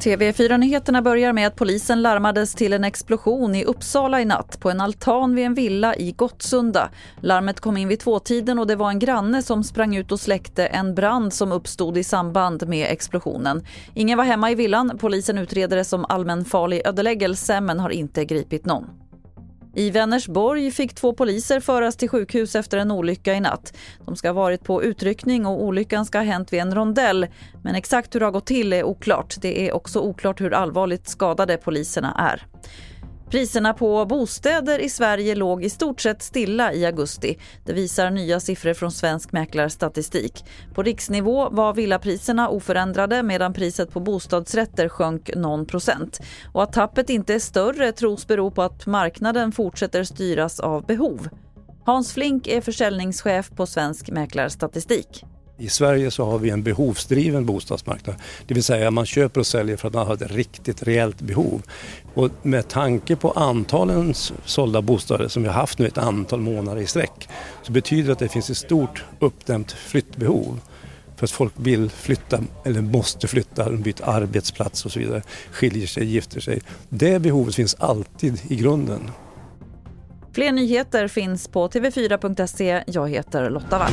TV4-nyheterna börjar med att polisen larmades till en explosion i Uppsala i natt på en altan vid en villa i Gottsunda. Larmet kom in vid tvåtiden och det var en granne som sprang ut och släckte en brand som uppstod i samband med explosionen. Ingen var hemma i villan. Polisen utreder det som allmänfarlig ödeläggelse men har inte gripit någon. I Vänersborg fick två poliser föras till sjukhus efter en olycka i natt. De ska ha varit på utryckning och olyckan ska ha hänt vid en rondell. Men exakt hur det har gått till är oklart. Det är också oklart hur allvarligt skadade poliserna är. Priserna på bostäder i Sverige låg i stort sett stilla i augusti. Det visar nya siffror från Svensk Mäklarstatistik. På riksnivå var villapriserna oförändrade medan priset på bostadsrätter sjönk någon procent. Och att tappet inte är större tros bero på att marknaden fortsätter styras av behov. Hans Flink är försäljningschef på Svensk Mäklarstatistik. I Sverige så har vi en behovsdriven bostadsmarknad. Det vill säga man köper och säljer för att man har ett riktigt reellt behov. Och med tanke på antalen sålda bostäder som vi har haft nu ett antal månader i sträck så betyder det att det finns ett stort uppdämt flyttbehov. För att folk vill flytta eller måste flytta, de byter arbetsplats och så vidare, skiljer sig, gifter sig. Det behovet finns alltid i grunden. Fler nyheter finns på tv4.se. Jag heter Lotta Wall.